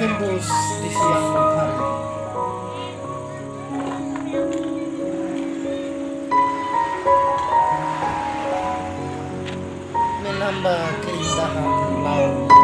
Hindus this is Dharma. Minamba kailangan ng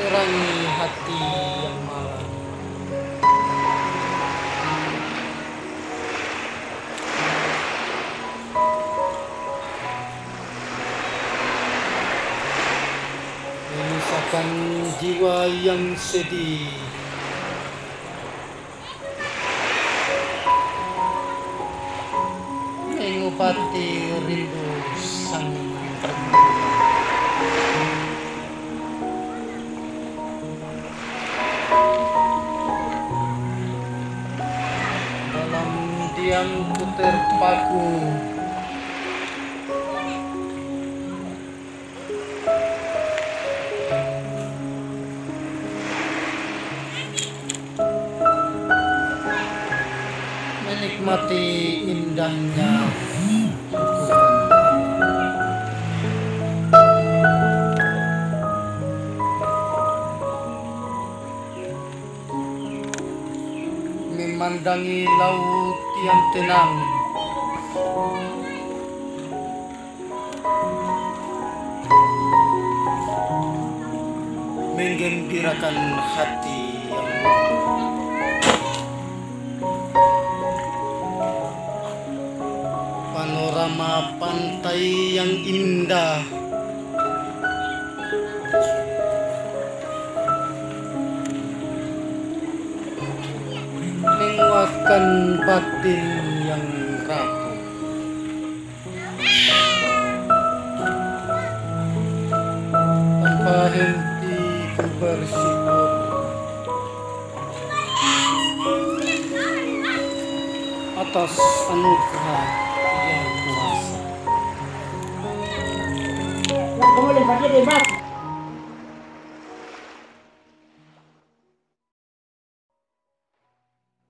Terangi hati yang malam Memisahkan jiwa yang sedih. Mengobati rindu sang rembulan Dalam diamku terpaku. Menikmati indahnya Memandangi laut yang tenang. Menggembirakan hati yang Panorama pantai yang indah Menguatkan batin yang rapuh. Tanpa henti ku bersyukur. Atas anugerah yang kuasa. Kamu lempar dia debat.